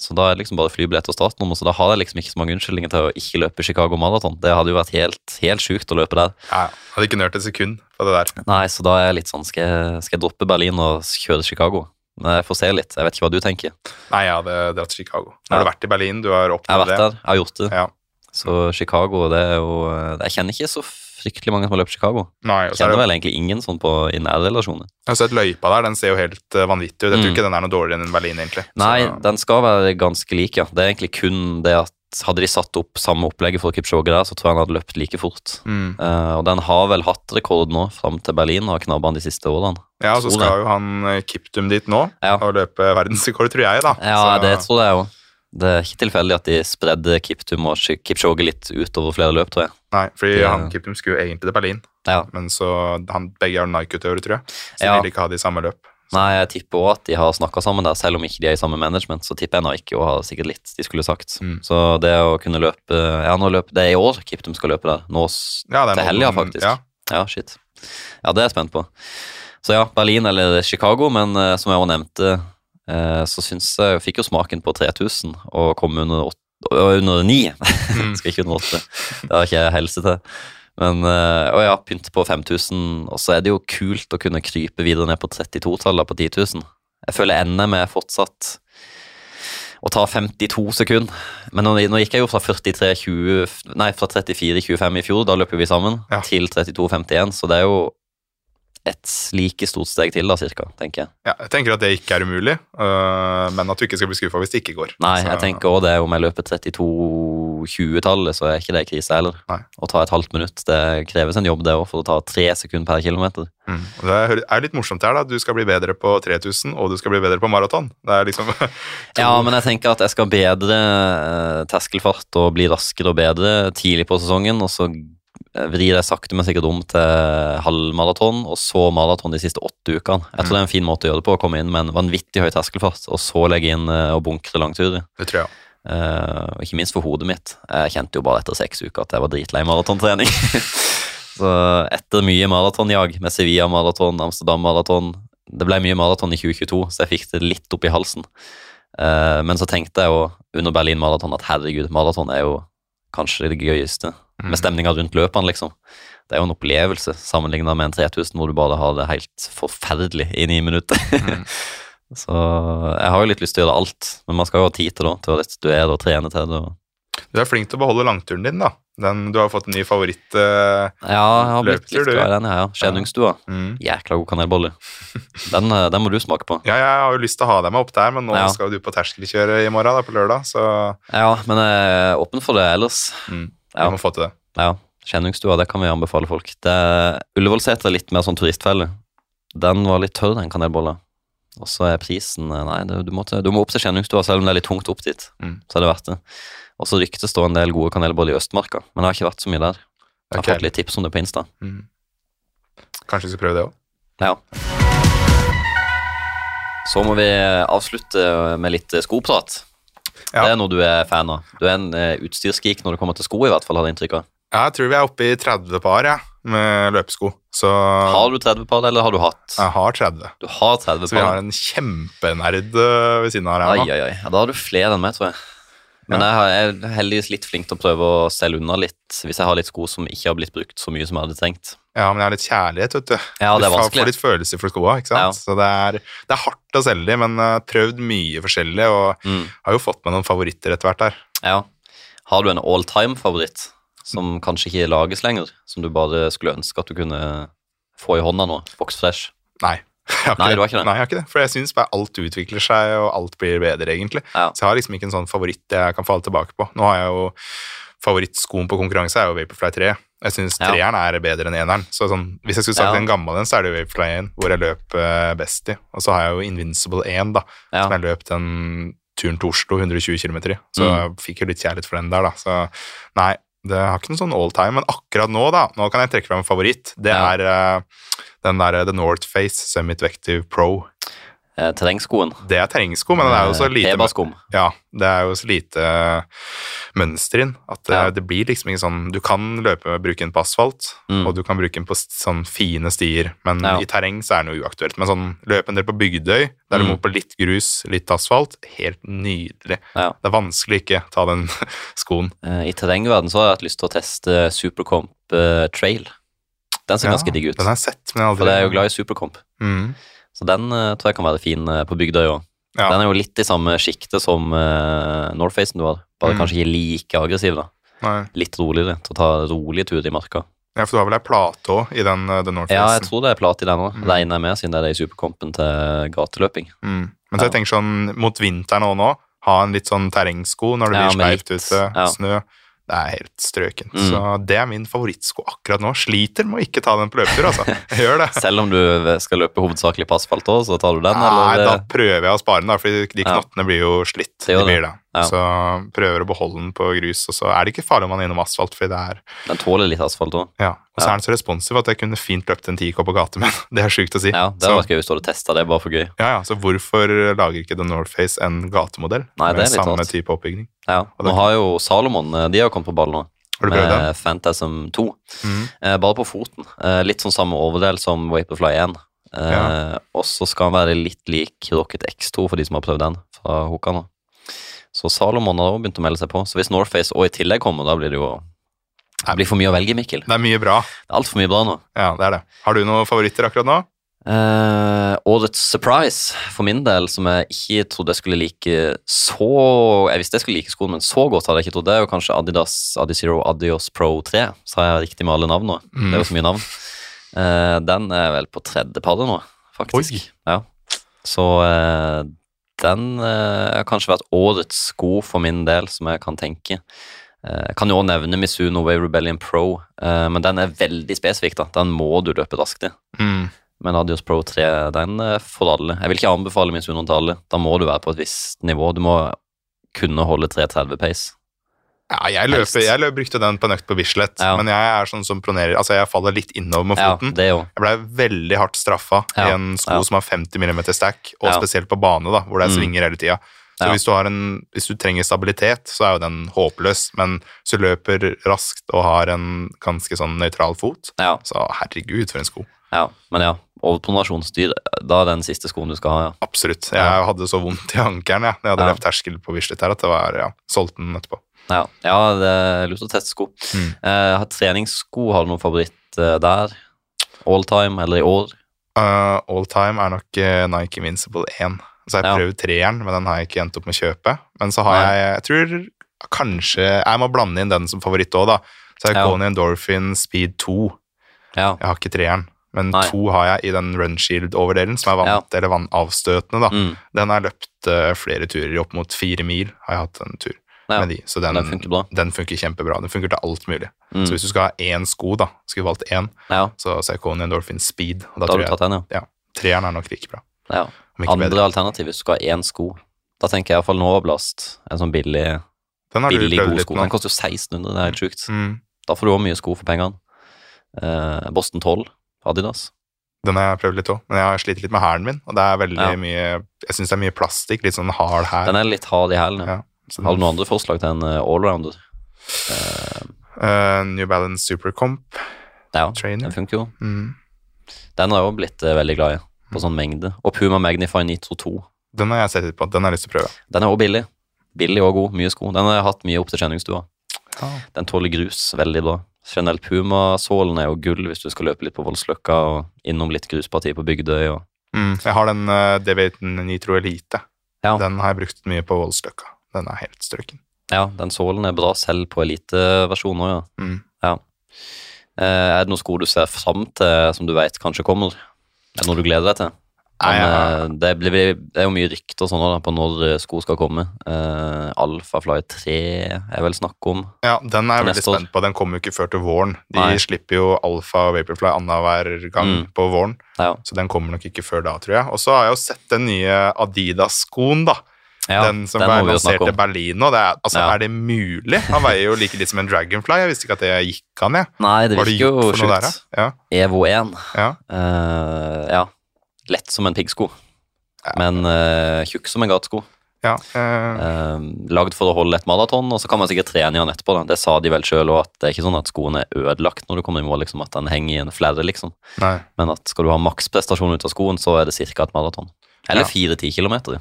Så da er det liksom bare flybillett og startnummer, så da har jeg liksom ikke så mange unnskyldninger til å ikke løpe Chicago Marathon. Det hadde jo vært helt, helt sjukt å løpe der. Ja, hadde ikke nørt et sekund på det der. Nei, så da er jeg litt sånn Skal jeg, skal jeg droppe Berlin og kjøre Chicago? Men jeg får se litt. Jeg vet ikke hva du tenker. Nei, jeg hadde dratt til Chicago. Nå Ja. har du vært i Berlin, du har Jeg har vært det. der, jeg har gjort det. Ja. Så Chicago, det er jo Jeg kjenner ikke så fryktelig mange som har løpt Chicago. Nei, er Kjenner det, vel egentlig ingen sånn på, i nære relasjoner. jeg har sett løypa der, den ser jo helt eh, vanvittig ut. Jeg tror Mm. ikke den er noe dårligere enn Berlin, egentlig. Nei, Så, den skal være ganske lik, ja. Det er egentlig kun det at hadde de satt opp samme opplegget for Kipchoge der, så tror jeg han hadde løpt like fort. mm. Uh, og den har vel hatt rekord nå fram til Berlin og har knabba han de siste årene. Ja, og så skal jo han eh, Kiptum dit nå Ja. og løpe verdensrekord, tror jeg, da. Ja, så, det tror jeg òg. Det er ikke tilfeldig at de spredde Kiptum og Kipchoge litt utover flere løp, tror jeg. Nei, fordi de, han Kiptum skulle egentlig til Berlin, Ja. men så han, begge er Nike-utøvere, tror jeg. Så Ja. de vil ikke ha de samme løp. Nei, jeg tipper òg at de har snakka sammen der, selv om ikke de er i samme management. Så tipper jeg Nike og har sikkert litt de skulle sagt. Mm. Så det å kunne løpe Ja, nå løper det er i år Kiptum skal løpe der. Nå Ja, til helga, faktisk. Ja, Ja, shit. Ja, det er jeg spent på. Så ja, Berlin eller Chicago, men eh, som jeg også nevnte, så syns jeg fikk jo smaken på 3000 og kom under, åt- under 9. Mm. Skal ikke under 8. Det har ikke jeg helse til. Men eh, Og ja, pynte på 5000, og så er det jo kult å kunne krype videre ned på 32-tallet på 10 000. Jeg føler NM er fortsatt å ta 52 sekunder. Men nå, nå gikk jeg jo fra 43, 20, nei, fra 34, 25 i fjor, da løper vi sammen, Ja. til 32, 51, så det er jo et like stort steg til, da, cirka, tenker jeg. Ja, jeg tenker at det ikke er umulig, øh, men at du ikke skal bli skuffa hvis det ikke går. Nei, Så- jeg tenker også det, om jeg løper 32-20-tallet, så er ikke det krise heller. Nei. Å ta et halvt minutt, det kreves en jobb det òg, for å ta tre sekunder per kilometer. Mm. Det er- litt morsomt her, da. Du skal bli bedre på 3000, og du skal bli bedre på maraton. Det er liksom to- Ja, men jeg tenker at jeg skal bedre eh, terskelfart og bli raskere og bedre tidlig på sesongen, og så eh, vrir jeg sakte, men sikkert om til halvmaraton, og så maraton de siste åtte ukene. Jeg tror det er en fin måte å gjøre det på, å komme inn med en vanvittig høy terskelfart, og så legge inn eh, og bunkre langturer. Det tror jeg. Eh, ikke minst for hodet mitt. Jeg kjente jo bare etter seks uker at jeg var dritlei maratontrening. så etter mye maratonjag med Sevilla maraton, Amsterdam maraton Det ble mye maraton i 2022, så jeg fikk det litt opp i halsen. Uh, men så tenkte jeg jo under Berlin maraton at herregud, maraton er jo kanskje det gøyeste. Mm. Med stemninga rundt løpene, liksom. Det er jo en opplevelse sammenligna med en 3000 hvor du bare har det helt forferdelig i ni minutter. Mm. Så jeg har jo litt lyst til å gjøre alt, men man skal jo ha tid til det, til å restituere og trene til det. Du er flink til å beholde langturen din, da. Den, du har fått en ny favoritt. øh, Ja, jeg har blitt litt glad i den, ja. Skjennungstua. mm. Jækla god kanelbolle. Den, eh, den må du smake på. Ja, jeg har jo lyst til å ha deg med opp der, men nå Ja. skal du på terskelkjøret i morgen, da, på lørdag, så Ja, men jeg er åpen for det ellers. mm. Ja. vi må få til det. Ja, Skjennungstua, det kan vi anbefale folk. Det Ullevålseter er litt mer sånn turistfelle. Den var litt tørr, den kanelbolla. Og så er prisen eh, Nei, det, du, må til, du må opp til Skjennungstua, selv om det er litt tungt opp dit. Mm. Så er det verdt det. Og så ryktes det en del gode kanelboller i Østmarka, men jeg har ikke vært så mye der. Jeg har okay. fått litt tips om det på Insta. Mm. Kanskje vi skal prøve det òg. Ja. Så må vi avslutte med litt eh, skoprat. Ja. Det er noe du er fan av. Du er en uh, utstyrsgeek når det kommer til sko, i hvert fall, har jeg inntrykk av. Ja, jeg tror vi er oppe i 30 par, ja. med løpesko. Så Har du 30 par, eller har du hatt? jeg har 30. Du har 30 Så vi har en kjempenerd øh, ved siden av her Ai, ai, ai. Ja, da har du flere enn meg, tror jeg. Men Ja. jeg, er heldigvis litt flink til å prøve å selge unna litt hvis jeg har litt sko som ikke har blitt brukt så mye som jeg hadde trengt. Ja, men jeg har litt kjærlighet, vet du. Ja, det er du får- litt følelser for skoa, ikke sant. Ja. Så det er, det er hardt å selge de, men jeg har prøvd mye forskjellig, og Mm. har jo fått med noen favoritter etter hvert der. Ja. Har du en all time-favoritt som kanskje ikke lages lenger, som du bare skulle ønske at du kunne få i hånda nå? Fox Fresh. Nei. Jeg Nei, du har ikke det? Nei, jeg har ikke det. For jeg syns bare alt utvikler seg, og alt blir bedre, egentlig. Ja. Så jeg har liksom ikke en sånn favoritt jeg kan falle tilbake på. Nå har jeg jo Favorittskoen på konkurranse er jo Vaporfly 3. Jeg syns Ja. treeren er bedre enn eneren. Så sånn, hvis jeg skulle sagt Ja. en gammel en, så er det Vaporfly 1, hvor jeg løp eh, best i. Og så har jeg jo Invincible 1, da, Ja. som jeg løp den turen til Oslo, 120 km i. Så Mm. jeg fikk jo litt kjærlighet for den der, da. Så nei, det har ikke noen sånn all time. Men akkurat nå, da, nå kan jeg trekke fram en favoritt. Det Ja. er uh, den derre The North Face Summit Vective Pro. Eh, terrengskoen. Det er terrengsko, men det er jo så Eh, lite ja, det er jo så lite mønster inn at det, Ja. det blir liksom ikke sånn Du kan løpe bruke den på asfalt, Mm. og du kan bruke den på sånn fine stier, men Ja. i terreng så er den jo uaktuelt. Men sånn løp en del på Bygdøy, derimot Mm. på litt grus, litt asfalt, helt nydelig. Det er vanskelig ikke ta den skoen. Eh, I terrengverden så har jeg hatt lyst til å teste Supercomp eh, Trail. Den ser ganske digg ut. Den har jeg sett, men jeg aldri For jeg er jo glad i Supercomp. mm. Så den eh, tror jeg kan være fin eh, på Bygdøy òg. Ja. Den er jo litt i samme sjiktet som uh, Northfacen du har, bare Mm. kanskje ikke like aggressiv. da. Nei. Litt roligere, til å ta rolige turer i marka. Ja, for du har vel ei plate òg i den uh, The North Ja, jeg tror det er plat i den òg. Mm. Regner jeg med, siden det er det i Supercompen til gateløping. Mm. Men så jeg tenker sånn mot vinteren òg nå, ha en litt sånn terrengsko når det Ja, blir skeivt ute, ja. snø. Det er helt strøkent. Mm. Så det er min favorittsko akkurat nå. Sliter med å ikke ta den på løpetur, altså. Gjør det. Selv om du skal løpe hovedsakelig på asfalt òg, så tar du den? Nei, eller? da prøver jeg å spare den, da, for de Ja. blir jo slitt. Det gjør de blir det. det. Ja. Så prøver å beholde den på grus, og så er det ikke farlig om man er innom asfalt, fordi det er Den tåler litt asfalt òg. ja. Og så Ja. er den så responsiv at jeg kunne fint løpt en tier på gata men det er sjukt å si. Ja, det hadde vært gøy hvis du hadde testa det, bare for gøy. ja, ja, så hvorfor lager ikke The North Face en gatemodell Nei, det med samme tatt. type oppbygning? Ja, Nå har jo Salomon eh, de har kommet på ballen nå, Har du prøvd med Phantasm 2. Mhm. Eh, bare på foten. Eh, litt sånn samme overdel som Vaporfly 1. Eh, Ja. Og så skal han være litt lik Rocket X2 for de som har prøvd den fra Hoka nå. Så Salomon har også begynt å melde seg på. Så hvis Northface og i tillegg kommer, da blir det jo Det blir for mye å velge, Mikkel. Det er mye bra. Det er altfor mye bra nå. Ja, det er det. Har du noen favoritter akkurat nå? Uh, Audit surprise for min del, som jeg ikke trodde jeg skulle like så Jeg visste jeg skulle like skoene, men så godt hadde jeg ikke trodd det. er jo kanskje Adidas Adizero Adios Pro 3. Sa jeg riktig med alle navn nå? Mm. Det er jo så mye navn. Uh, den er vel på tredje tredjeparet nå, faktisk. Oi. Ja. Så eh, den eh, har kanskje vært årets sko for min del, som jeg kan tenke. Eh, Jeg kan jo også nevne Misuno Wave Rebellion Pro, eh, men den er veldig spesifikk. da. Den må du løpe raskt i. Mm. Men Adios Pro 3, den er for alle. Jeg vil ikke anbefale Mizuno til alle. Da må du være på et visst nivå. Du må kunne holde 330 pace. Ja, jeg, løper, jeg løper, brukte den på en økt på Bislett, Ja. men jeg er sånn som pronerer Altså, jeg faller litt innover med Ja, foten. det jo. Jeg blei veldig hardt straffa i en sko ja. som har 50 mm stack, og Ja. spesielt på bane, da, hvor det er Mm. svinger hele tida. Så Ja. hvis, du har en, hvis du trenger stabilitet, så er jo den håpløs, men hvis du løper raskt og har en ganske sånn nøytral fot, Ja, så herregud, for en sko. ja. Men ja, overpronasjonsdyr, da er den siste skoen du skal ha, ja. Absolutt. Jeg Ja. hadde så vondt i ankelen jeg, jeg hadde Ja. løpt terskel på Bislett her, at det var ja, solgte den etterpå. Ja, ja det er lurt å teste sko. Mm. Uh, har treningssko, har du noen favoritt uh, der? All time, eller i år? Uh, all time er nok Nike Invincible 1. Så jeg har Ja. prøvd treeren, men den har jeg ikke endt opp med å kjøpe. Men så har Nei. jeg Jeg tror kanskje Jeg må blande inn den som favoritt òg, da. Så jeg har Ja. Coney Endorphin Speed 2. Ja. Jeg har ikke treeren, men Nei. to har jeg i den Runshield-overdelen, som er vann, eller vannavstøtende. da. Mm. Den har jeg løpt flere turer, i opp mot fire mil har jeg hatt en tur Ja. med de. Så den, Den funker bra. den funker kjempebra. Den funker til alt mulig. Mm. Så hvis du skal ha én sko, da, skulle valgt én, Ja, så Coney Endorphin Speed. Da, da har du tatt den, ja. treeren er nok like bra. ja. Andre bedre. alternativ hvis du skal ha én sko. Da tenker jeg iallfall Novablast. En sånn billig, billig god sko. nå. Den koster jo 1600, det er helt sjukt. Mm. Da får du òg mye sko for pengene. Eh, Boston 12, Adidas. Den har jeg prøvd litt òg, men jeg har slitt litt med hælen min. Og det er veldig Ja. mye Jeg syns det er mye plastikk, litt sånn hard hæl. Den er litt hard i hælen. Ja. Ja. Har du noen andre forslag til en eh, allrounder? uh, New Balance Supercomp Ja, Trainer. den funker jo. Mm. Den har jeg også blitt veldig glad i, på sånn mengde. Og Puma Magnify Nitro 2. Den har jeg sett litt på. Den har jeg lyst til å prøve. Den er også billig. Billig og god. Mye sko. Den har jeg hatt mye opp til kjenningsstua. Den tåler grus veldig bra. Generelt Puma-sålen er jo gull hvis du skal løpe litt på Voldsløkka og innom litt grusparti på Bygdøy. Og, Mm. Jeg har den uh, DV18 Nitro Elite. Ja. Den har jeg brukt mye på Voldsløkka. Den er helt strøken. ja, den sålen er bra selv på eliteversjoner, ja. Mm. ja. er det noen sko du ser fram til som du vet kanskje kommer? Er det noe du gleder deg til? Nei, ja, ja. eh, det, blir, det er jo mye rykter sånn da, på når eh, sko skal komme. Uh, Alphafly 3 er vel snakk om. Ja, den er jeg veldig spent på. Den kommer jo ikke før til våren. De Nei. slipper jo Alfa og Vaporfly annenhver gang Mm. på våren, Ja, så den kommer nok ikke før da, tror jeg. Og så har jeg jo sett den nye Adidas-skoen, da. Ja den som den snakke lansert i. Berlin nå. Det er, altså, Ja. er det mulig? Han veier jo like litt som en Dragonfly. Jeg visste ikke at det gikk an, jeg. Nei, det virker jo sjukt. Ja. Evo 1. ja. Uh, ja. Lett som en piggsko, men uh, tjukk som en gatesko. ja. Uh, lagd for å holde et maraton, og så kan man sikkert trene i den etterpå. Da. Det sa de vel sjøl òg, at det er ikke sånn at skoen er ødelagt når du kommer i mål, liksom, at den henger i en flerre, liksom. nei. Men at skal du ha maksprestasjon ut av skoen, så er det ca. et maraton. Eller fire-ti kilometer.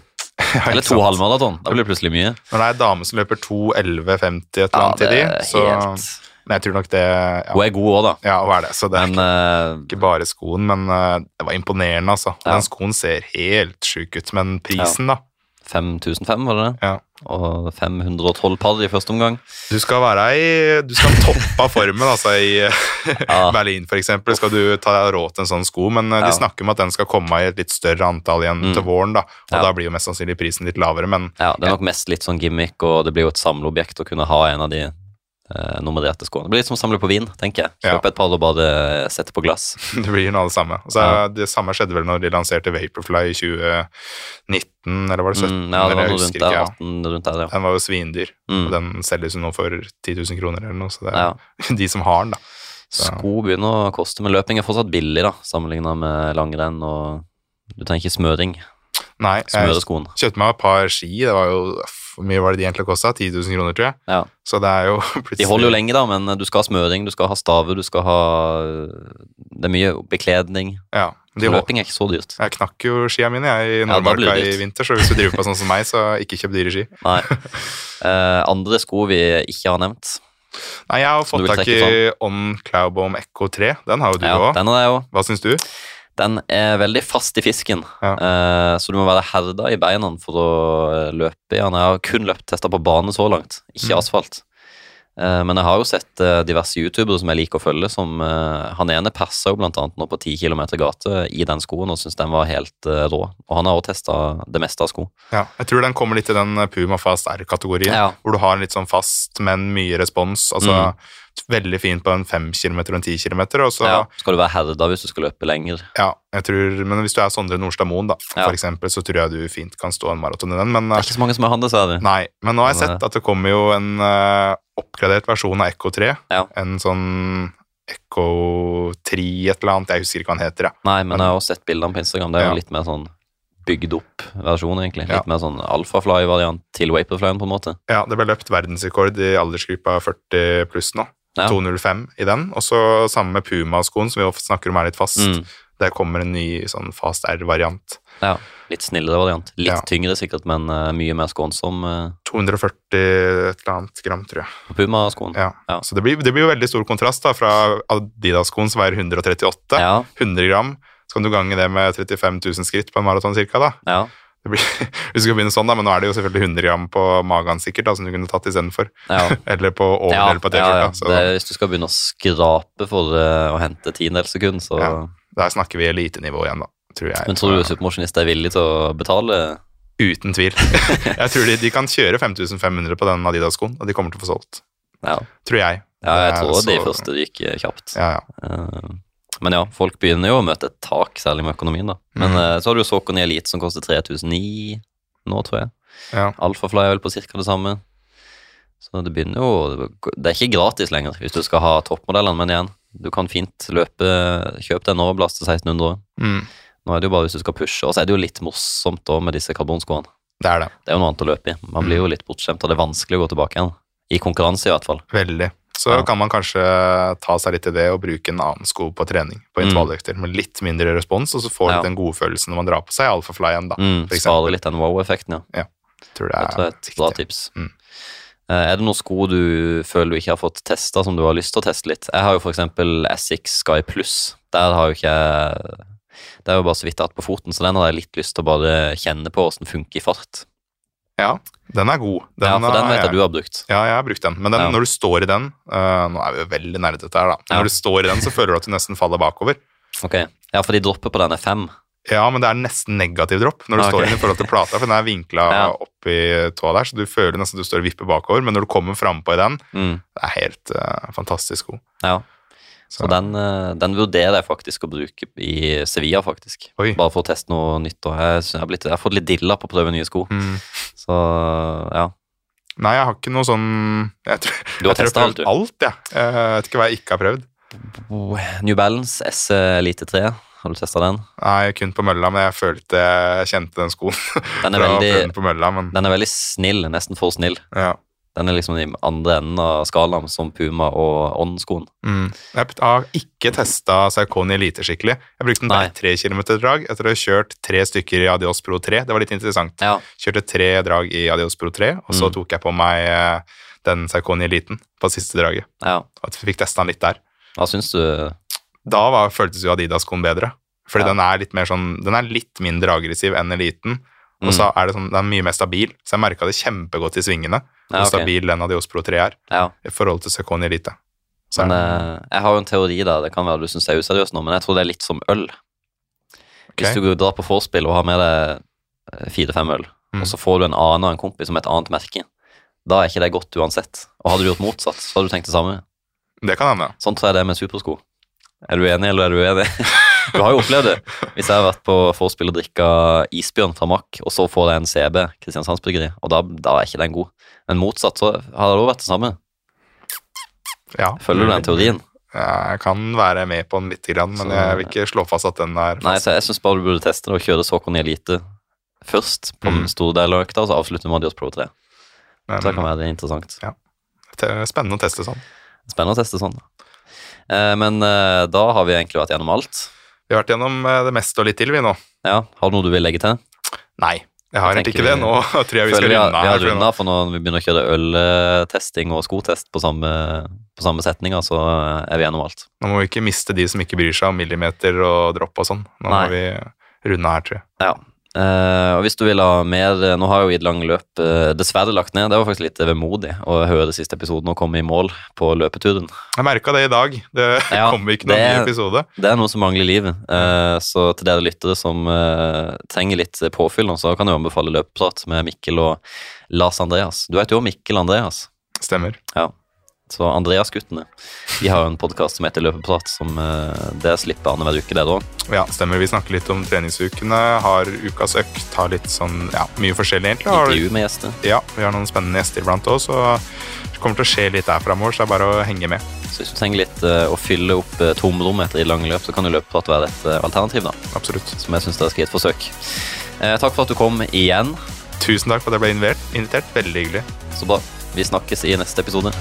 Ja, Eller to halvmaraton. Da blir det plutselig mye. Når det er ei dame som løper 2.11,50 et eller annet til de, så helt Men jeg tror nok det ja, Hun er god òg, da. ja, hva er det? Så det er Men eh, ikke bare skoen, men eh, det var imponerende, altså. Ja. Den skoen ser helt sjuk ut, men prisen, da 5005, var det det? ja. Og 512 par i første omgang. Du skal være i Du skal toppe formen, altså, i Ja. Berlin, eksempel. Skal du ta deg råd til en sånn sko, men ja. de snakker om at den skal komme i et litt større antall igjen Mm. til våren, da. Og Ja. da blir jo mest sannsynlig prisen litt lavere, men Ja, Det er nok mest litt sånn gimmick, og det blir jo et samleobjekt å kunne ha en av de eh, nummererte skoene. Det blir litt som å samle på vin, tenker jeg. Ja. Kjøpe et par og bare sette på glass. det blir noe av det samme. Så, Ja. Det samme skjedde vel når de lanserte Vaporfly i 2019, eller var det 2017? Mm, ja, det var noe rundt der. ja. 18 rundt der, ja. Den var jo svindyr, Mm. og den selges jo nå for 10 000 kroner eller noe, så det er Ja. de som har den, da. Så- Sko begynner å koste, men løping er fortsatt billig, da, sammenligna med langrenn. og Du trenger ikke smøring. Nei, jeg Smøre skoen. kjøpte meg et par ski, det var jo Hvor mye var det de egentlig kosta? 10 000 kroner, tror jeg. Ja. Så det er jo De holder jo lenge, da, men du skal ha smøring, du skal ha staver, du skal ha Det er mye bekledning. Ja, de. Løping er ikke så dyrt. Jeg knakk jo skia mine jeg, i Ja, Nordmarka ja, i vinter, så hvis du driver på sånn som meg, så ikke kjøp dyre ski. Nei. Eh, andre sko vi ikke har nevnt. Nei, jeg har fått tak i On Cloudbomb Echo 3. Den har jo du Ja, òg. den har jeg også. Hva syns du? Den er veldig fast i fisken, Ja. eh, så du må være herda i beina for å eh, løpe i den. Jeg har kun løpt testa på bane så langt, ikke Mm. asfalt. Eh, men jeg har jo sett eh, diverse youtubere som jeg liker å følge, som Han ene persa jo blant annet nå på 10 km gate i den skoen og syntes den var helt rå. Og han har også testa det meste av sko. Ja, jeg tror den kommer litt i den Puma Fast R-kategorien, Ja. hvor du har en litt sånn fast, men mye respons. Altså veldig fint på en 5 km og en 10 km, og så Ja, skal du være herda hvis du skal løpe lenger. Ja, jeg tror, men hvis du er Sondre Nordstad Moen, da, Ja. for eksempel, så tror jeg du fint kan stå en maraton i den. Men, Det er ikke så mange som har han, dessverre. nei, men nå har jeg sett at det kommer jo en uh, oppgradert versjon av Echo 3. Ja. En sånn Echo 3 et eller annet, jeg husker ikke hva den heter. Ja. Nei, men jeg har også sett bildene på Instagram. Det er jo Ja. litt mer sånn bygd opp versjon, egentlig. Ja. Litt mer sånn alfafly-variant til Vaporflyen, på en måte. ja, det ble løpt verdensrekord i aldersgruppa 40 pluss nå. Ja. 205 i den. Og så sammen med Puma-skoen, som vi ofte snakker om er litt fast. Mm. Der kommer en ny sånn fast R-variant. Ja, litt snillere variant. Litt Ja. tyngre sikkert, men uh, mye mer skånsom uh, 240 et eller annet gram, tror jeg. på Puma-skoen. Ja. Ja. Så det blir, det blir jo veldig stor kontrast da, fra Adidas-skoen som veier 138. Ja, 100 gram. Så kan du gange det med 35 000 skritt på en maraton cirka, da. ja, blir, hvis du skal begynne sånn, da, men nå er det jo selvfølgelig 100 gram på magen sikkert, da, som du kunne tatt istedenfor. ja. Eller på overdel ja, på. T-skjorta. Ja, hvis du skal begynne å skrape for uh, å hente tiendedels sekund, så Ja. der snakker vi elitenivå igjen, da. Tror jeg. Men tror du supermosjonist er villig til å betale? Uten tvil. jeg tror de, de kan kjøre 5500 på den Adidas-skoen, og de kommer til å få solgt. Ja, Tror jeg. ja jeg tror de første gikk eh, kjapt. Ja, ja. Eh, Men ja, folk begynner jo å møte et tak, særlig med økonomien, da. Men Mm. eh, så har du jo Saucony Elite som koster 3009 nå, tror jeg. ja. Alfafly er vel på ca. det samme. Så det begynner jo Det er ikke gratis lenger hvis du skal ha toppmodellene, men igjen, du kan fint løpe Kjøp deg en overblast til 1600 år. Mm, Nå er det jo bare hvis du skal pushe, og så er det jo litt morsomt da med disse karbonskoene. det er det. Det er jo noe annet å løpe i. Man blir jo litt bortskjemt, og det er vanskelig å gå tilbake igjen. I konkurranse, i hvert fall. Veldig. Så Ja. kan man kanskje ta seg litt i det og bruke en annen sko på trening, på Mm. med litt mindre respons, og så får du Ja. den gode følelsen når man drar på seg alfaflyen, da. Mm, for Spare litt den wow-effekten, ja. Tror det Det tror jeg er er et bra tips. Mm. Eh, Er det noen sko du føler du ikke har fått testa, som du har lyst til å teste litt? Jeg har jo eksempel Essex Sky Plus. Der har jo ikke jeg Det er jo bare så vidt jeg har hatt på foten, så den har jeg litt lyst til å bare kjenne på åssen funker i fart. Ja, den er god. ja, for den vet jeg du har brukt. Ja, jeg har brukt den. Men den, Ja. når du står i den uh, Nå er vi jo veldig nerdete her, da. Men Ja. Når du står i den, så føler du at du nesten faller bakover. Ok, Ja, for de dropper på den er fem. Ja, men det er nesten negativ dropp når du okay. står ok. i den i forhold til plata, for den er vinkla Ja. opp i tåa der, så du føler nesten at du står og vipper bakover, men når du kommer frampå i den, Mm. det er helt uh, fantastisk god. Ja, Så, så den, eh, den vurderer jeg faktisk å bruke i Sevilla, faktisk. Oi. Bare for å teste noe nytt. Og jeg, jeg, har blitt, jeg har fått litt dilla på å prøve nye sko, mm. så ja. Nei, jeg har ikke noe sånn Jeg tror, Du har jeg alt, du. prøvd alt, jeg. Jeg vet ikke hva jeg ikke har prøvd. New Balance S Elite 3, har du testa den? Nei, kun på mølla, men jeg følte jeg kjente den skoen Den er veldig, den mølla, men den er veldig snill, nesten for snill. ja. Den er liksom i andre enden av skalaen, som Puma og Ånd-skoen. Mm. Jeg har ikke testa Saukoni Elite skikkelig. Jeg brukte den Nei. på tre kilometer drag etter å ha kjørt tre stykker i Adios Pro 3. Det var litt interessant. Ja, Kjørte tre drag i Adios Pro 3, og så Mm. tok jeg på meg eh, den Saukoni Eliten på siste draget. ja. Og fikk testa den litt der. Hva syns du? Da var, føltes jo Adidas-skoen bedre. Fordi Ja. den er litt mer sånn Den er litt mindre aggressiv enn Eliten. Og Mm. så er det sånn, den er mye mer stabil, så jeg merka det kjempegodt i svingene. Ja, okay. stabil den Adios Pro 3 er Ja, i forhold til Saucony Elite. Så men eh, jeg har jo en teori der, det kan være du syns jeg er useriøs nå, men jeg tror det er litt som øl. Hvis ok. du drar på vorspiel og har med deg eh, fire-fem øl, Mm. og så får du en annen av en kompis som et annet merke, da er ikke det godt uansett. Og hadde du gjort motsatt, så hadde du tenkt det samme. Det kan hende. Sånn tror jeg det er med supersko. Er du enig, eller er du uenig? Du har jo opplevd det. Hvis jeg har vært på vorspiel og drikka isbjørn fra Mack, og så får jeg en CB, Kristiansandsbryggeri, og da, da er ikke den god. Men motsatt så har det også vært det samme. Ja. Følger du den teorien? Jeg kan være med på den litt, grann, men Så- jeg vil ikke slå fast at den er Nei, så jeg syns bare du burde teste det og kjøre Saucony Elite først på Mm. en stor del av økta, og så avslutte med Adios Pro 3. Men, Så det kan være det interessant. Ja. spennende å teste sånn. Spennende å teste sånn. Eh, men eh, da har vi egentlig vært gjennom alt. Vi har vært gjennom eh, det meste og litt til, vi nå. Ja, Har du noe du vil legge til? Nei, jeg har egentlig ikke det. Nå tror jeg vi skal vi har, runde vi har runda, for når vi begynner å kjøre øltesting og skotest på samme, på samme setninger, så er vi gjennom alt. Nå må vi ikke miste de som ikke bryr seg om millimeter og dropp og sånn. Nå Nei. må vi runde her, tror jeg. Ja. Eh, og hvis du vil ha mer Nå har jo i et langt løp uh, dessverre lagt ned. Det var faktisk litt vemodig å høre siste episoden og komme i mål på løpeturen. Jeg merka det i dag. Det Ja, kommer ikke noen det- ny episode. Det er noe som mangler i livet. Uh, så til dere lyttere som eh, trenger litt påfyll, så kan jeg anbefale løpeprat med Mikkel og Lars Andreas. Du heter jo Mikkel Andreas. Stemmer. Så Andreas-guttene de har jo en podkast som heter Løpeprat, som det slipper slipper hver uke, det da. Ja, stemmer. Vi snakker litt om treningsukene, har ukas økt, har litt sånn Ja, mye forskjellig, egentlig. Intervju med gjester. ja, vi har noen spennende gjester iblant òg, og det kommer til å skje litt der framover, så det er bare å henge med. Så hvis du trenger litt eh, å fylle opp tomrom tomrommet etter i langt løp, så kan jo løpeprat være et eh, alternativ, da. Absolutt. Som jeg syns dere skal gi et forsøk. Eh, takk for at du kom igjen. Tusen takk for at jeg ble invitert. Veldig hyggelig. Så bra. Vi snakkes i neste episode.